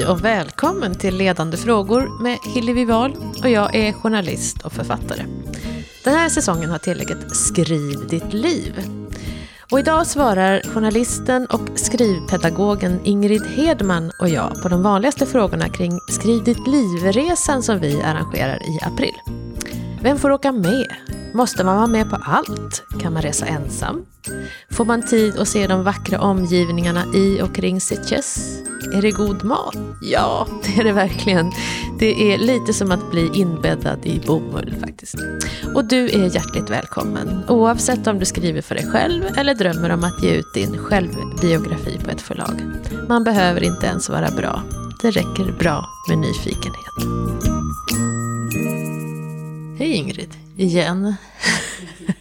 Hej och välkommen till Ledande frågor med Hillevi Wahl och jag är journalist och författare. Den här säsongen har tillägget Skriv ditt liv. Och idag svarar journalisten och skrivpedagogen Ingrid Hedman och jag på de vanligaste frågorna kring Skriv ditt liv-resan som vi arrangerar i april. Vem får åka med? Måste man vara med på allt? Kan man resa ensam? Får man tid att se de vackra omgivningarna i och kring Sitges? Är det god mat? Ja, det är det verkligen. Det är lite som att bli inbäddad i bomull faktiskt. Och du är hjärtligt välkommen, oavsett om du skriver för dig själv eller drömmer om att ge ut din självbiografi på ett förlag. Man behöver inte ens vara bra. Det räcker bra med nyfikenhet. Hej Ingrid, igen.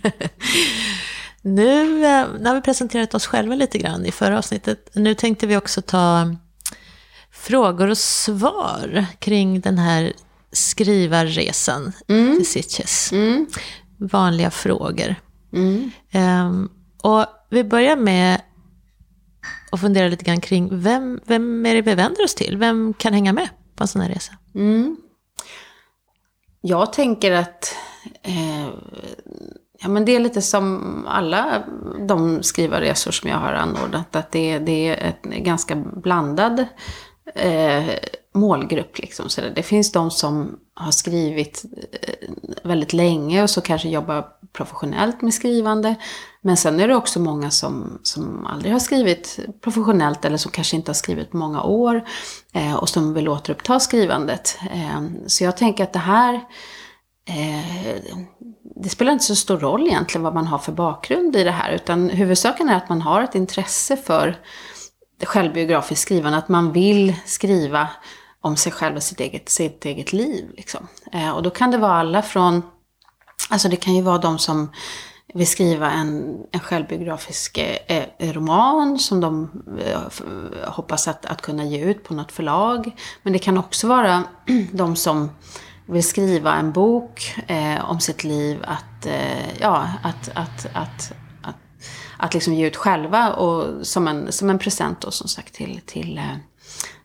nu eh, när vi presenterat oss själva lite grann i förra avsnittet, nu tänkte vi också ta frågor och svar kring den här skrivarresan mm. till Sitges. Mm. Vanliga frågor. Mm. Um, och vi börjar med att fundera lite grann kring vem, vem är det vi vänder oss till? Vem kan hänga med på en sån här resa? Mm. Jag tänker att eh, ja, men det är lite som alla de skrivarresor som jag har anordnat. Att det, det är en ganska blandad eh, målgrupp. Liksom. Så det finns de som har skrivit eh, väldigt länge och så kanske jobbar professionellt med skrivande. Men sen är det också många som, som aldrig har skrivit professionellt eller som kanske inte har skrivit på många år eh, och som vill återuppta skrivandet. Eh, så jag tänker att det här eh, det spelar inte så stor roll egentligen vad man har för bakgrund i det här utan huvudsaken är att man har ett intresse för självbiografiskt skrivande, att man vill skriva om sig själv och sitt eget, sitt eget liv. Liksom. Eh, och då kan det vara alla från, alltså det kan ju vara de som vill skriva en, en självbiografisk eh, eh roman som de eh, hoppas att, att kunna ge ut på något förlag. Men det kan också vara de som vill skriva en bok eh, om sitt liv, att, eh, ja, att, att, att, att, att liksom ge ut själva och som en, som en present då som sagt till, till, eh,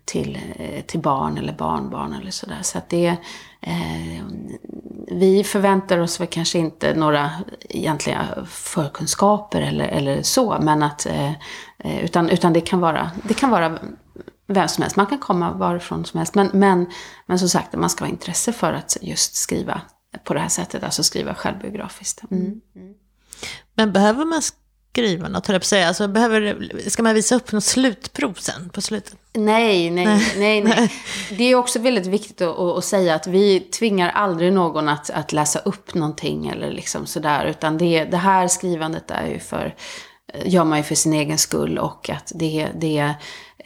till, eh, till barn eller barnbarn eller sådär. Så att det, eh, vi förväntar oss väl kanske inte några egentliga förkunskaper eller, eller så, men att, eh, eh utan, utan det kan vara, det kan vara vem som helst. Man kan komma varifrån som helst. Men, men, men som sagt, man ska ha intresse för att just skriva på det här sättet, alltså skriva självbiografiskt. Mm. Mm. Men behöver man skriva något, höll jag på att säga? Alltså, behöver, ska man visa upp något slutprov sen på slutet? Nej, nej, nej, nej. Det är också väldigt viktigt att, att, säga att vi tvingar aldrig någon att, att läsa upp någonting eller liksom sådär. Utan det, det här skrivandet är ju för, gör man ju för sin egen skull och att det, det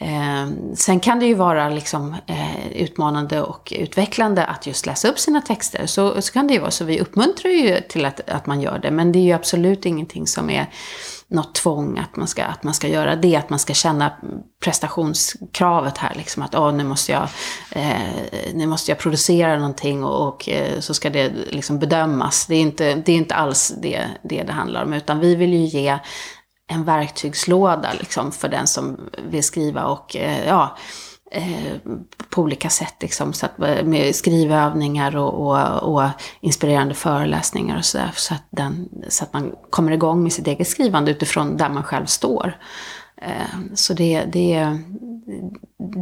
Eh, sen kan det ju vara liksom, eh, utmanande och utvecklande att just läsa upp sina texter. Så, så kan det ju vara. Så vi uppmuntrar ju till att, att man gör det. Men det är ju absolut ingenting som är något tvång att man ska, att man ska göra det. Att man ska känna prestationskravet här. Liksom, att oh, nu, måste jag, eh, nu måste jag producera någonting och, och eh, så ska det liksom bedömas. Det är inte, det är inte alls det, det det handlar om. Utan vi vill ju ge en verktygslåda liksom, för den som vill skriva och eh, ja, eh, på olika sätt. Liksom, så att, eh, med skrivövningar och, och, och inspirerande föreläsningar och sådär. Så, att så att man kommer igång med sitt eget skrivande utifrån där man själv står. Så det, det,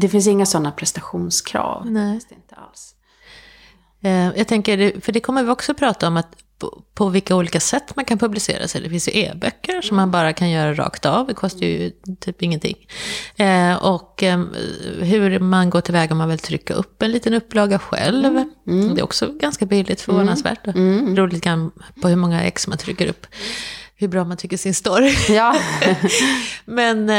det finns inga sådana prestationskrav. Nej. Det inte alls. Jag tänker, för det kommer vi också prata om, att på, på, vilka olika sätt man kan publicera sig. Det finns ju e-böcker som man bara kan göra rakt av, det kostar ju typ ingenting. Eh, och eh, hur man går tillväga om man vill trycka upp en liten upplaga själv. Mm. Mm. Det är också ganska billigt, förvånansvärt. Mm. Mm. Roligt på hur många ex man trycker upp hur bra man tycker sin story. Ja. Men,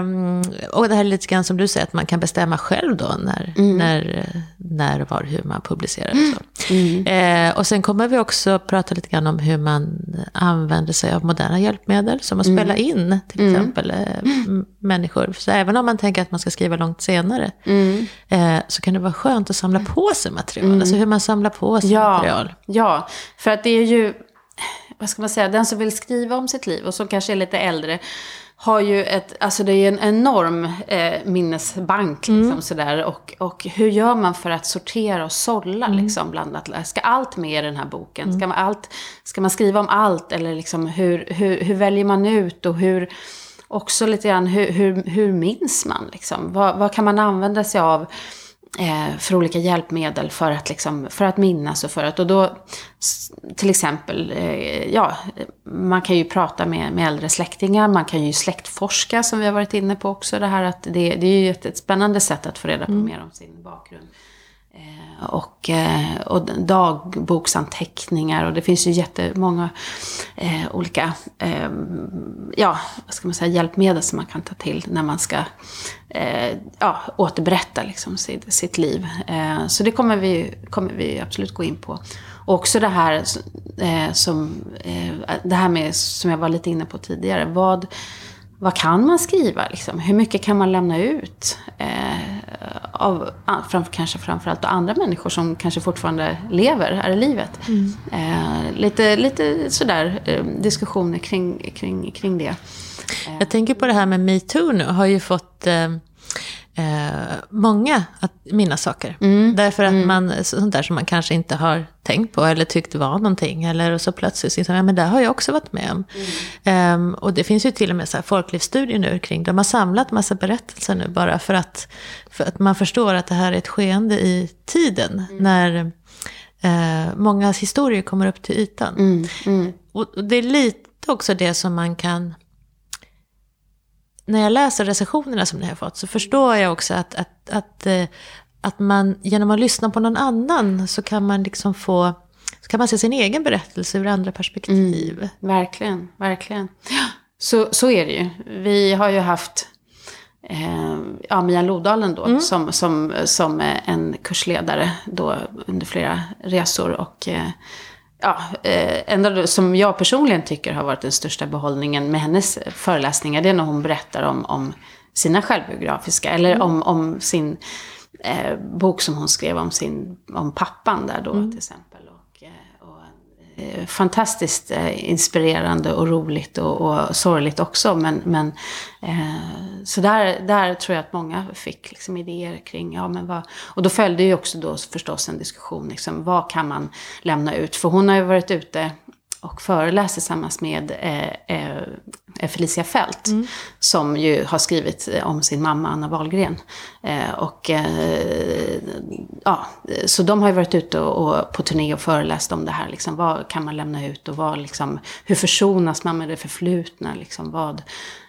um, och det här är lite grann som du säger, att man kan bestämma själv då när, mm. när, när var, hur man publicerar. Och, så. Mm. Eh, och sen kommer vi också prata lite grann om hur man använder sig av moderna hjälpmedel, som att mm. spela in till mm. exempel eh, människor. Så även om man tänker att man ska skriva långt senare, mm. eh, så kan det vara skönt att samla på sig material. Alltså hur man samlar på sig ja. material. Ja, för att det är ju vad ska man säga, den som vill skriva om sitt liv och som kanske är lite äldre, har ju ett, alltså det är en enorm eh, minnesbank liksom Mm. sådär. Och, och hur gör man för att sortera och sålla Mm. liksom bland att, ska allt med i den här boken? Ska, man allt, ska man skriva om allt eller liksom hur, hur, hur väljer man ut och hur, också lite grann hur, hur, hur minns man liksom? Vad, vad kan man använda sig av? Eh, för olika hjälpmedel för att, liksom, för att minnas och för att, och då till exempel, eh, ja, man kan ju prata med, med äldre släktingar, man kan ju släktforska som vi har varit inne på också, det här att det, det är ju ett, ett spännande sätt att få reda på mer om sin bakgrund. Eh, och, eh, och dagboksanteckningar och det finns ju jättemånga eh, olika eh, ja, vad ska man säga, hjälpmedel som man kan ta till när man ska eh, ja, återberätta liksom sitt, sitt liv. Eh, så det kommer vi, kommer vi absolut gå in på. Och också det här, eh, som, eh, det här med, som jag var lite inne på tidigare. Vad, vad kan man skriva? Liksom? Hur mycket kan man lämna ut? Eh, av framför, kanske framförallt av andra människor som kanske fortfarande lever här i livet. Eh, lite, lite sådär eh, diskussioner kring, kring, kring det. Jag tänker på det här med metoo nu, har ju fått eh, eh, många att minnas saker. Därför att man, sånt där som man kanske inte har tänkt på eller tyckt var någonting. Eller och så plötsligt så, ja men det har jag också varit med om. Ehm, och det finns ju till och med så här folklivsstudier nu kring, de har samlat massa berättelser nu bara för att, för att man förstår att det här är ett skeende i tiden. När eh, många historier kommer upp till ytan. Mm, mm, Och och det är lite också det som man kan... När jag läser recensionerna som ni har fått så förstår jag också att, att, att, eh, att man genom att lyssna på någon annan så kan man liksom få... Så kan man se sin egen berättelse ur andra perspektiv. verkligen, verkligen. Ja, Så, så är det ju. Vi har ju haft eh, ja, Mia Lodalen då, som, som, som eh, en kursledare då under flera resor. Och eh, ja, eh, enda som jag personligen tycker har varit den största behållningen med hennes föreläsningar, det är när hon berättar om, om sina självbiografiska, eller om, om sin eh, bok som hon skrev om, sin, om pappan där då till exempel. Och, eh, och, eh, Eh, fantastiskt eh, inspirerande och roligt och, och sorgligt också. Men, men eh, så där, där tror jag att många fick liksom idéer kring, ja men vad, och då följde ju också då förstås en diskussion, liksom, vad kan man lämna ut? För hon har ju varit ute och föreläst tillsammans med eh, eh, Felicia Fält. Som ju har skrivit eh, om sin mamma Anna Wahlgren. Eh, och, eh, ja, så de har ju varit ute och, och på turné och föreläst om det här. Liksom, vad kan man lämna ut och vad, liksom, hur försonas man med det förflutna? Liksom, vad,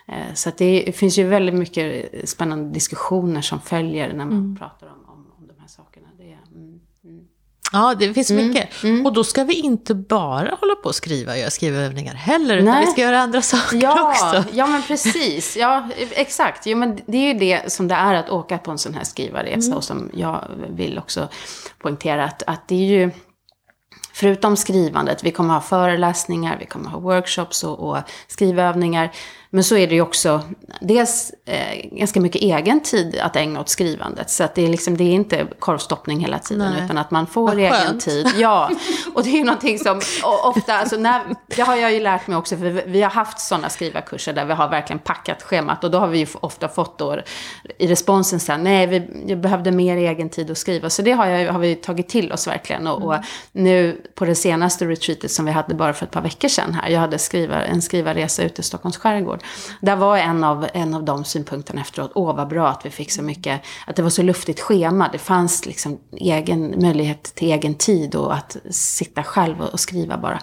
eh, så att det finns ju väldigt mycket spännande diskussioner som följer när man pratar om, om, om de här sakerna. Det, mm, mm. Ja, det finns mycket. Och då ska vi inte bara hålla på och skriva och göra skrivövningar heller, utan Nej. vi ska göra andra saker Ja, också. ja men precis. Ja, exakt. Jo, men det är ju det som det är att åka på en sån här skrivarresa. Och som jag vill också poängtera att, att det är ju... Förutom skrivandet, vi kommer ha föreläsningar, vi kommer ha workshops och, och skrivövningar. Men så är det ju också dels eh, ganska mycket egen tid att ägna åt skrivandet. Så att det är, liksom, det är inte korvstoppning hela tiden, Nej. utan att man får Vad egen skönt. tid. Ja, och det är ju någonting som ofta, alltså när, det har jag ju lärt mig också, för vi- vi har haft sådana skrivarkurser där vi har verkligen packat schemat och då har vi ju ofta fått då i responsen sen, nej, vi, behövde mer egen tid att skriva. Så det har, jag, har vi tagit till oss verkligen. Och, och nu på det senaste retreatet som vi hade bara för ett par veckor sedan här, jag hade skriva, en skrivarresa ute i Stockholms skärgård. Där var en av, en av de synpunkterna efteråt, åh vad bra att vi fick så mycket, att det var så luftigt schema. Det fanns liksom egen möjlighet till egen tid och att sitta själv och, och skriva bara.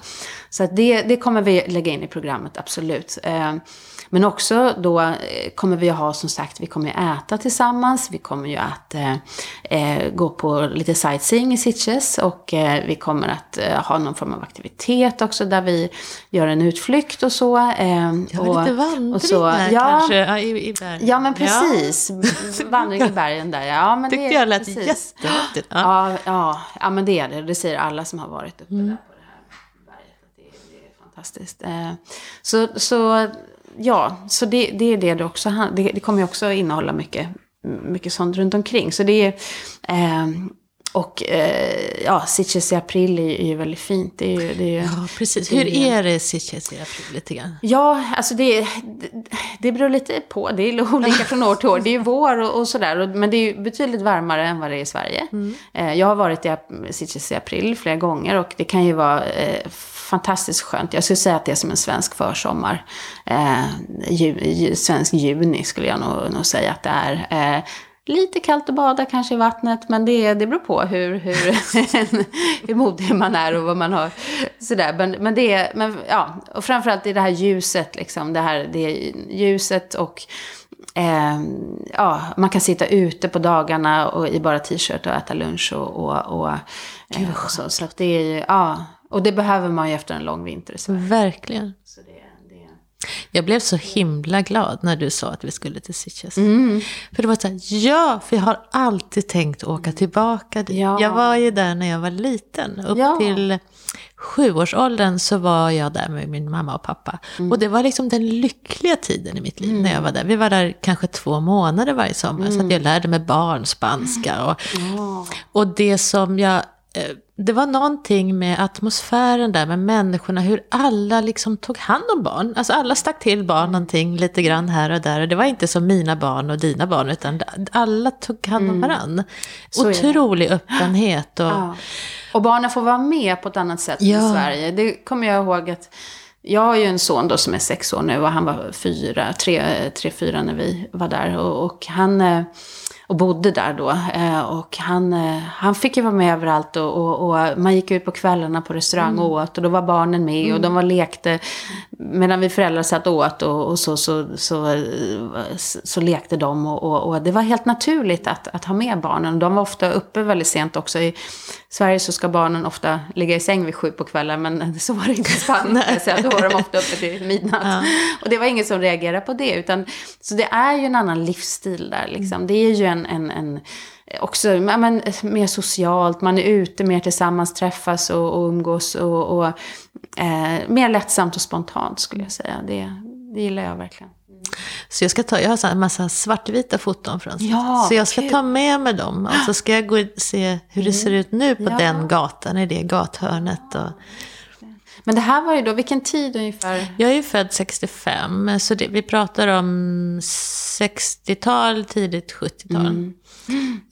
Så att det, det kommer vi lägga in i programmet, absolut. Eh, men också då eh, kommer vi att ha, som sagt, vi kommer ju äta tillsammans. Vi kommer ju att eh, eh, gå på lite sightseeing i Sitges. Och eh, vi kommer att eh, ha någon form av aktivitet också där vi gör en utflykt och så. Eh, Ja, och, lite vandringar och så, ja, kanske ja, i, i bergen. Ja, men precis. Vandring i bergen där, ja. Men Tyckte det, jag lät precis. jättehäftigt. Ja. Ja, ja, ja, men det är det. Det säger alla som har varit uppe Mm. där på det här berget. Att det, det är fantastiskt. Eh, Så, så ja, så det, det är det det också det, det kommer ju också innehålla mycket, mycket sånt runt omkring. Så det är, eh, och eh, ja, Sitges i april är, är ju väldigt fint. Det är ju, det är ju, Ja, precis. Hur är det Sitges i april lite grann? Ja, alltså det, det, det beror lite på. Det är olika från år till år. Det är ju vår och, och sådär. Men det är ju betydligt varmare än vad det är i Sverige. Eh, Jag har varit i Sitges i april flera gånger och det kan ju vara eh, fantastiskt skönt. Jag skulle säga att det är som en svensk försommar. Eh, ju, ju, svensk juni skulle jag nog, nog säga att det är. Eh, Lite kallt att bada kanske i vattnet, men det, det beror på hur, hur, hur modig man är och vad man har. Sådär. Men, men det är, men, ja, och framförallt i det här ljuset, liksom, det här det ljuset och eh, ja, man kan sitta ute på dagarna och i bara t-shirt och äta lunch och, och, och, eh, och så. Så det är ja, och det behöver man ju efter en lång vinter i Sverige. Verkligen. Så det, Jag blev så himla glad när du sa att vi skulle till Sitges. Mm. För det var så här, ja, för jag har alltid tänkt åka tillbaka dit. Ja. Jag var ju där när jag var liten. Upp Ja. till sjuårsåldern så var jag där med min mamma och pappa. Mm. Och det var liksom den lyckliga tiden i mitt liv när jag var där. Vi var där kanske två månader varje sommar. Så Mm. att jag lärde mig barnspanska. Och, och det som jag... Det var någonting med atmosfären där, med människorna, hur alla liksom tog hand om barn. Alltså alla stack till barn någonting lite grann här och där. Och det var inte som mina barn och dina barn, utan alla tog hand om varandra. Mm. Otrolig öppenhet. Och, Ja. Och barnen får vara med på ett annat sätt Ja. i Sverige. Det kommer jag ihåg att jag har ju en son då som är sex år nu och han var fyra, tre, tre fyra när vi var där. Och, och han eh, och bodde där då. Eh, Och han, eh, han fick ju vara med överallt och, och, och man gick ut på kvällarna på restaurang och åt och då var barnen med och de var lekte. Medan vi föräldrar satt och åt och, och så, så, så, så, så lekte de och, och, det var helt naturligt att, att ha med barnen. De var ofta uppe väldigt sent också. I Sverige så ska barnen ofta ligga i säng vid sju på kvällen men så var det inte i Spanien. så då var de ofta uppe till midnatt. Och det var ingen som reagerade på det. Utan, så det är ju en annan livsstil där liksom. Det är ju en, en, en också ja, men, mer socialt, man är ute mer tillsammans, träffas och, och umgås och, och eh, mer lättsamt och spontant skulle jag säga. Det, det gillar jag verkligen. Så jag ska ta, jag har en massa svartvita foton från. Ja, Så jag ska kul. ta med mig dem. Och så ska jag gå och se hur det ser ut nu på Ja. den gatan, i det gathörnet. Och, Men det här var ju då, vilken tid ungefär? Jag är ju född 65, så det, vi pratar om 60-tal, tidigt 70-tal.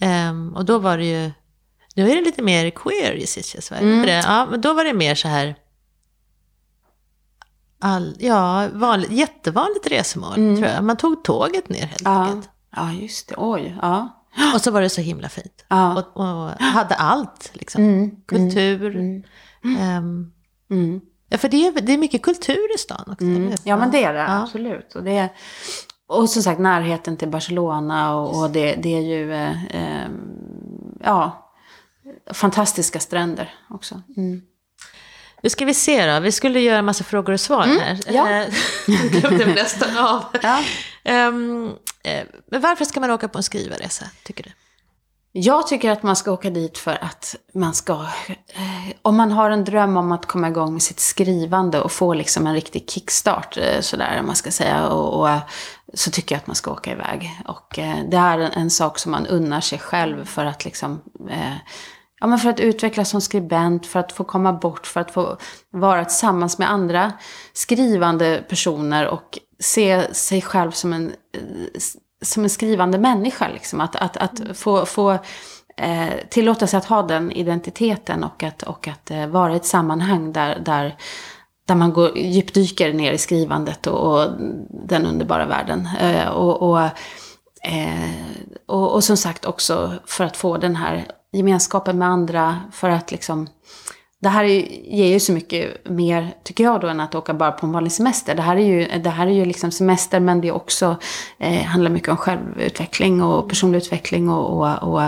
Ehm, och då var det ju, nu är det lite mer queer i? Är det? Ja, men då var det mer så här, all, ja, vanligt, jättevanligt resmål tror jag. Man tog tåget ner helt Ja, enkelt. ja just det. Oj, ja. Och så var det så himla fint. Ja. Och, och hade allt, liksom. Kultur. ehm, Mm. Ja, för det är, det är mycket kultur i stan också. hur? Ja, men det är det, Ja. absolut. Och, det är, och som sagt närheten till Barcelona och, och det, det är ju, eh, eh, ja, fantastiska stränder också. Mm. Nu ska vi se då, vi skulle göra en massa frågor och svar här. ja. Eh, glömde nästan av. Ja. Ehm, men varför ska man åka på en skrivarresa, tycker du? Jag tycker att man ska åka dit för att man ska, eh, om man har en dröm om att komma igång med sitt skrivande och få liksom en riktig kickstart, eh, sådär om man ska säga, och, och, eh, så tycker jag att man ska åka iväg. Och eh, det är en, en sak som man unnar sig själv för att liksom, eh, ja men för att utvecklas som skribent, för att få komma bort, för att få vara tillsammans med andra skrivande personer och se sig själv som en eh, som en skrivande människa. Liksom. Att, att, att få, få eh, tillåta sig att ha den identiteten och att, och att eh, vara i ett sammanhang där, där, där man går, djupdyker ner i skrivandet och, och den underbara världen. Eh, och, och, eh, och, och som sagt också för att få den här gemenskapen med andra, för att liksom det här ju- ger ju så mycket mer, tycker jag då, än att åka bara på en vanlig semester. Det här är ju, det här är ju liksom semester, men det är också, eh, handlar mycket om självutveckling och personlig utveckling och, och, och,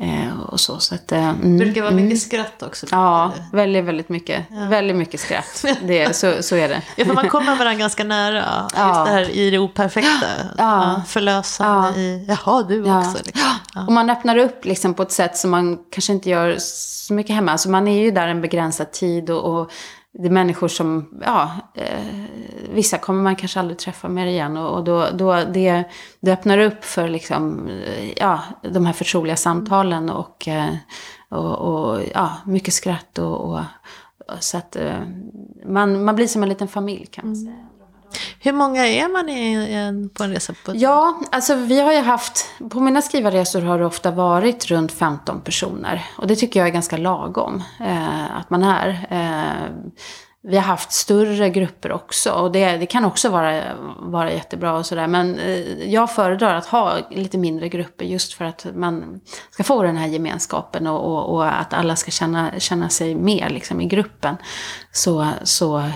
eh, och så. så att, eh, mm. Det brukar vara mycket skratt också. Ja, väldigt, väldigt mycket. Väldigt mycket skratt. Det, så, så är det. Ja, för man kommer varandra ganska nära. Ja. Just det här i det operfekta. Ja. Förlösande Ja. i, jaha du Ja. också. Liksom. Och man öppnar upp liksom på ett sätt som man kanske inte gör så mycket hemma. Alltså man är ju där en begränsad tid och, och det är människor som, ja, eh, vissa kommer man kanske aldrig träffa mer igen. Och, och då, då det, det öppnar upp för liksom, eh, ja, de här förtroliga samtalen och, eh, och, och ja, mycket skratt. Och, och, så att eh, man, man blir som en liten familj kan man säga. Hur många är man i en, på en resa? På Ja, alltså vi har ju haft, på mina skrivarresor har det ofta varit runt 15 personer. Och det tycker jag är ganska lagom eh, att man är. Eh, vi har haft större grupper också och det, det kan också vara, vara jättebra och sådär. Men eh, jag föredrar att ha lite mindre grupper just för att man ska få den här gemenskapen och, och, och att alla ska känna, känna sig med liksom, i gruppen. Så, så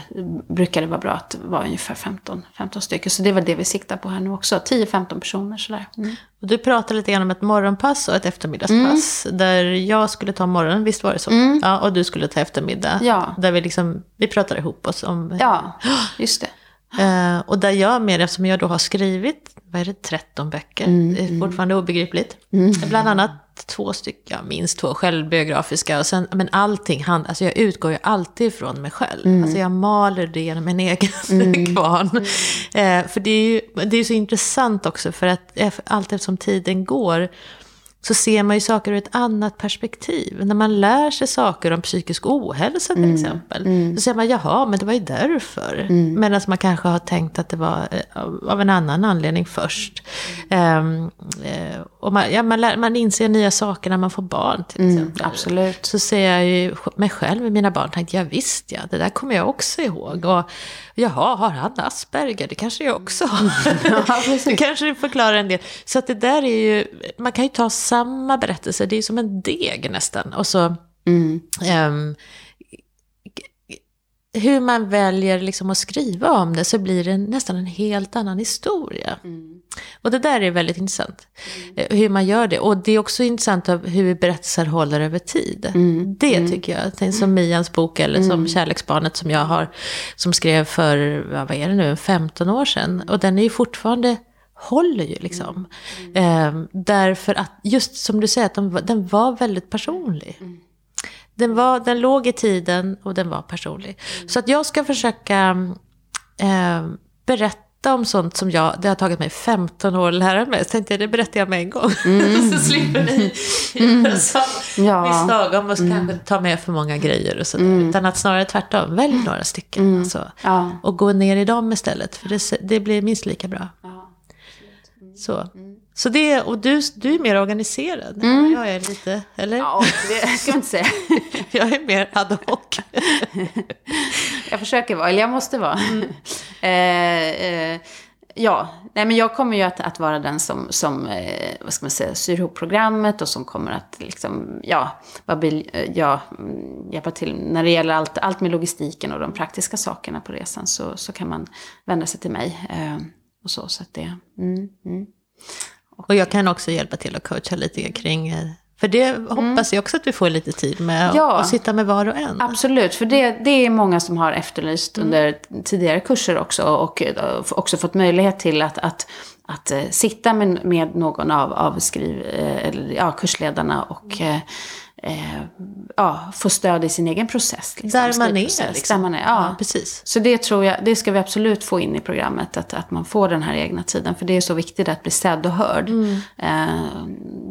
brukar det vara bra att vara ungefär 15, 15 stycken. Så det var det vi siktar på här nu också. 10-15 personer sådär. Mm. Du pratade lite grann om ett morgonpass och ett eftermiddagspass. Där jag skulle ta morgonen, visst var det så? Ja, och du skulle ta eftermiddag. Ja. Där vi, liksom, vi pratade ihop oss om... Ja, just det. Eh, och där jag med, eftersom jag då har skrivit, vad är det, 13 böcker. det är fortfarande obegripligt. Bland annat två stycken, minst två självbiografiska. Och sen, men allting, hand, alltså jag utgår ju alltid från mig själv. Alltså jag maler det genom min egen kvarn. Eh, för det är ju det är så intressant också, för att eff- allt eftersom tiden går så ser man ju saker ur ett annat perspektiv. När man lär sig saker om psykisk ohälsa till exempel, så ser man, jaha, men det var ju därför. Medan man kanske har tänkt att det var eh, av en annan anledning först. Eh, och man, ja, man, lär, man inser nya saker när man får barn till exempel. absolut. Så ser jag ju mig själv med mina barn, tänkte jag visst ja, det där kommer jag också ihåg. Och jaha, har han Asperger? Det kanske jag också har. det kanske förklarar en del. Så att det där är ju, man kan ju ta samma berättelse, det är som en deg nästan. Och så, ehm, hur man väljer liksom att skriva om det så blir det nästan en helt annan historia. Och det där är väldigt intressant. eh, Hur man gör det. Och det är också intressant av hur berättelser håller över tid. Det tycker jag. Är som Mians bok eller som Kärleksbarnet som jag har. Som skrev för, vad är det nu, 15 år sedan. Och den är ju fortfarande håller ju liksom. Eh, därför att, just som du säger, att de, den var väldigt personlig. Den, var, den låg i tiden och den var personlig. Så att jag ska försöka eh, berätta om sånt som jag, det har tagit mig 15 år att lära mig. Så tänkte jag, det berättar jag med en gång. så slipper ni göra samma Ja. misstag om att kanske ta med för många grejer och sådär. Utan att snarare tvärtom, välj några stycken. Alltså, Ja. Och gå ner i dem istället, för det, det blir minst lika bra. Så, så det, och du, du är mer organiserad. Jag är lite, eller? Ja, det ska man inte säga. Jag är mer ad hoc. Jag försöker vara, eller jag måste vara. eh, eh, ja, nej men jag kommer ju att, att vara den som, som eh, vad ska man säga, syr ihop programmet och som kommer att liksom, ja, vad blir, eh, ja, mm, hjälpa till. När det gäller allt, allt med logistiken och de praktiska sakerna på resan så, så kan man vända sig till mig. Eh, och så, så att det, mm, mm. Och jag kan också hjälpa till att coacha lite kring, eh, för det hoppas jag också att vi får lite tid med, Ja. att sitta med var och en. Absolut, för det, det är många som har efterlyst under tidigare kurser också och eh, också fått möjlighet till att, att, att eh, sitta med, med någon av, av skriv, eller, ja, kursledarna och eh, eh, ja, få stöd i sin egen process. Liksom, Där man är, liksom. Där man är, ja. Ja, precis. Så det tror jag, det ska vi absolut få in i programmet, att, att man får den här egna tiden. För det är så viktigt att bli sedd och hörd. Eh,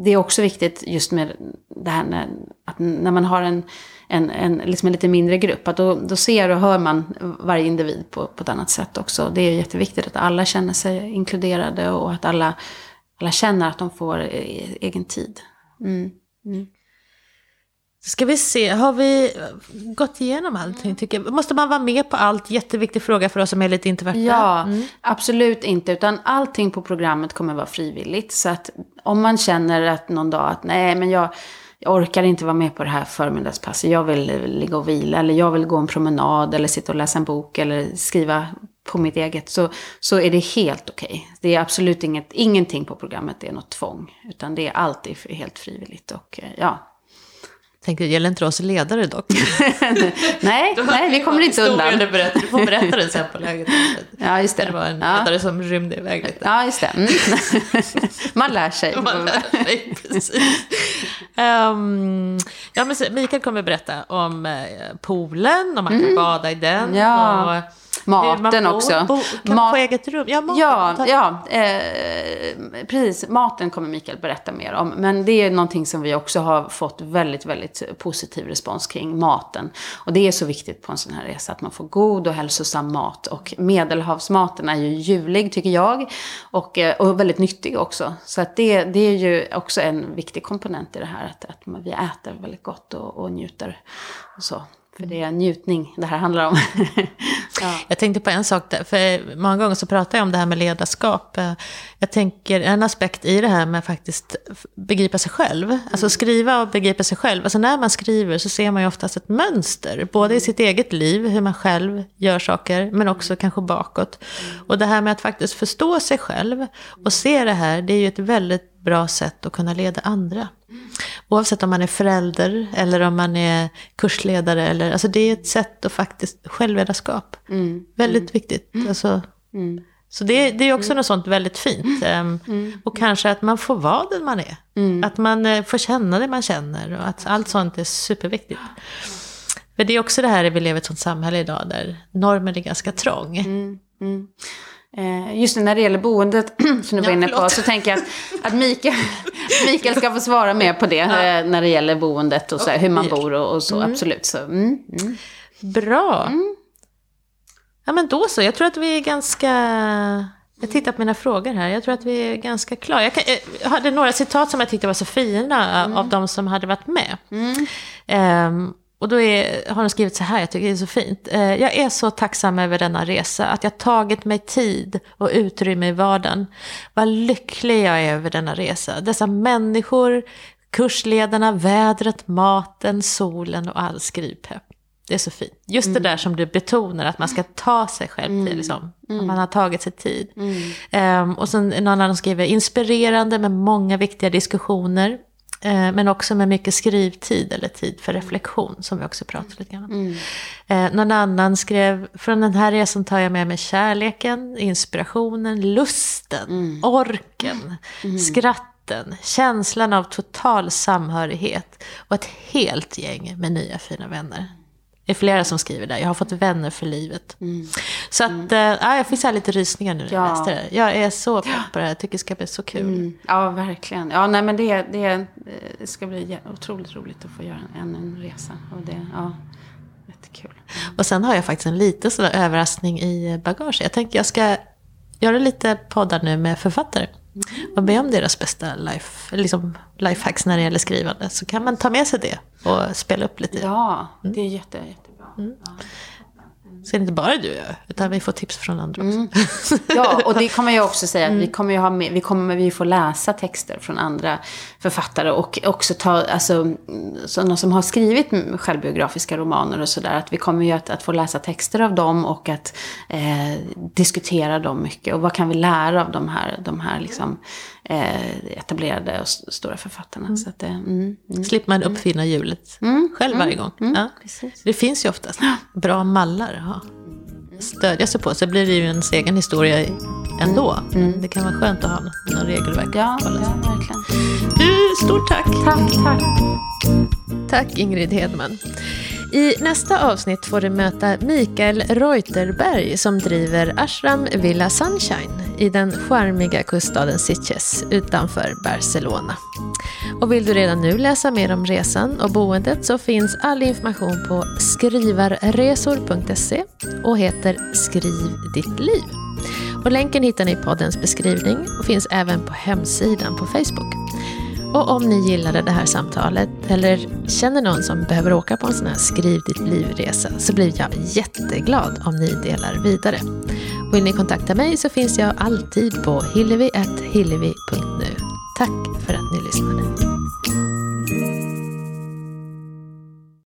det är också viktigt just med det här när, att när man har en, en, en, liksom en lite mindre grupp. Att då, då ser och hör man varje individ på, på ett annat sätt också. Det är jätteviktigt att alla känner sig inkluderade och att alla, alla känner att de får eh, egen tid. Mm. Ska vi se, har vi gått igenom allting tycker jag? Måste man vara med på allt? Jätteviktig fråga för oss som är lite introverta. Ja, absolut inte. Utan allting på programmet kommer vara frivilligt. Så att om man känner att någon dag att nej, men jag, jag orkar inte vara med på det här förmiddagspasset. Jag vill ligga och vila. Eller jag vill gå en promenad. Eller sitta och läsa en bok. Eller skriva på mitt eget. Så, så är det helt okej. Det är absolut inget, ingenting på programmet. Det är något tvång. Utan det är alltid helt frivilligt. Och eh, ja. Tänkte, det gäller inte oss ledare dock. nej, nej, vi kommer inte undan. Du, berättar, du får berätta den sen på läget. Ja, just det. Det var en Ja. ledare som rymde iväg lite. Ja, just det. Mm. Man lär sig. Man lär sig, precis. Ehm, ja, men så- Mikael kommer berätta om eh, poolen, om man kan bada i den. Mm. Ja. Och, Maten bor, också. Bo, kan man Mat- få eget rum? Ja, maten. Ja, ja eh, precis. Maten kommer Mikael berätta mer om. Men det är någonting som vi också har fått väldigt, väldigt positiv respons kring maten. Och det är så viktigt på en sån här resa att man får god och hälsosam mat. Och medelhavsmaten är ju ljuvlig tycker jag. Och, eh, och väldigt nyttig också. Så att det, det är ju också en viktig komponent i det här. Att, att man- vi äter väldigt gott och, och njuter. Och så. För det är njutning det här handlar om. ja. Jag tänkte på en sak där, för många gånger så pratar jag om det här med ledarskap. Eh, Jag tänker en aspekt i det här med faktiskt begripa sig själv. Alltså skriva och begripa sig själv. Alltså när man skriver så ser man ju oftast ett mönster. Både i sitt eget liv, hur man själv gör saker, men också kanske bakåt. Och det här med att faktiskt förstå sig själv och se det här, det är ju ett väldigt bra sätt att kunna leda andra. Oavsett om man är förälder eller om man är kursledare. Eller, alltså det är ett sätt att faktiskt, självledarskap. Mm. Väldigt viktigt. Alltså, Mm. så det, det är också något sånt väldigt fint. Ehm, Och kanske att man får vara den man är. Att man eh, får känna det man känner. Och att allt sånt är superviktigt. För det är också det här, vi lever i ett sånt samhälle idag där normen är ganska trång. Mm, mm. Eh, just det, när det gäller boendet som du var Ja, inne på så tänker jag att, att Mikael, Mikael ska få svara mer på det eh, när det gäller boendet och så, här, hur man bor och, och så. Absolut. Så, mm, mm. Bra. Ja men då så, jag tror att vi är ganska... Jag tittar på mina frågor här, jag tror att vi är ganska klara. Jag, kan, jag hade några citat som jag tyckte var så fina av de som hade varit med. Ehm, och då är, har de skrivit så här, jag tycker det är så fint. Eh, jag är så tacksam över denna resa, att jag tagit mig tid och utrymme i vardagen. Vad lycklig jag är över denna resa. Dessa människor, kursledarna, vädret, maten, solen och all skrivpepp. Det är så fint. Just det där som du betonar, att man ska ta sig själv till, liksom. Att man har tagit sig tid. Ehm, och sen någon annan skriver, inspirerande med många viktiga diskussioner. Eh, men också med mycket skrivtid eller tid för reflektion, som vi också pratade lite grann om. Eh, någon annan skrev, från den här resan tar jag med mig kärleken, inspirationen, lusten, orken, skratten, känslan av total samhörighet och ett helt gäng med nya fina vänner. Det är flera som skriver där. Jag har fått vänner för livet. Så att, eh, ja, jag fick så lite rysningar nu när jag Ja. läste det. Jag är så pepp på det här. Jag tycker det ska bli så kul. Mm. Ja, verkligen. Ja, nej, men det, det, det ska bli otroligt roligt att få göra en, en resa. Och det, ja, jättekul. Och sen har jag faktiskt en liten sån överraskning i bagage. Jag tänker jag ska göra lite poddar nu med författare. Och be om deras bästa life, liksom lifehacks när det gäller skrivande. Så kan man ta med sig det och spela upp lite. Ja, det är jätte, jättebra. Ja. Så är det inte bara du gör, utan vi får tips från andra också. Ja, och det kommer jag också säga att vi kommer ju ha med, vi kommer vi får läsa texter från andra författare och också ta, alltså mm, sådana som har skrivit mm, självbiografiska romaner och sådär, att vi kommer ju att, att få läsa texter av dem och att eh, diskutera dem mycket. Och vad kan vi lära av de här, de här liksom, etablerade och stora författarna. Så att, det, mm, mm. Slipper man uppfinna hjulet själv varje gång. ja. Det finns ju oftast bra mallar att ha. Stödja sig på, så blir det ju ens egen historia ändå. Men det kan vara skönt att ha något, regelverk Ja, ja, verkligen. Du, stort tack! Tack, tack. Tack Ingrid Hedman. I nästa avsnitt får du möta Mikael Reuterberg som driver Ashram Villa Sunshine i den charmiga kuststaden Sitges utanför Barcelona. Och vill du redan nu läsa mer om resan och boendet så finns all information på skrivarresor.se och heter Skriv ditt liv. Och länken hittar ni i poddens beskrivning och finns även på hemsidan på Facebook. Och om ni gillade det här samtalet eller känner någon som behöver åka på en sån här Skriv ditt liv-resa så blir jag jätteglad om ni delar vidare. Vill ni kontakta mig så finns jag alltid på hillevi.hillevi.nu. Tack för att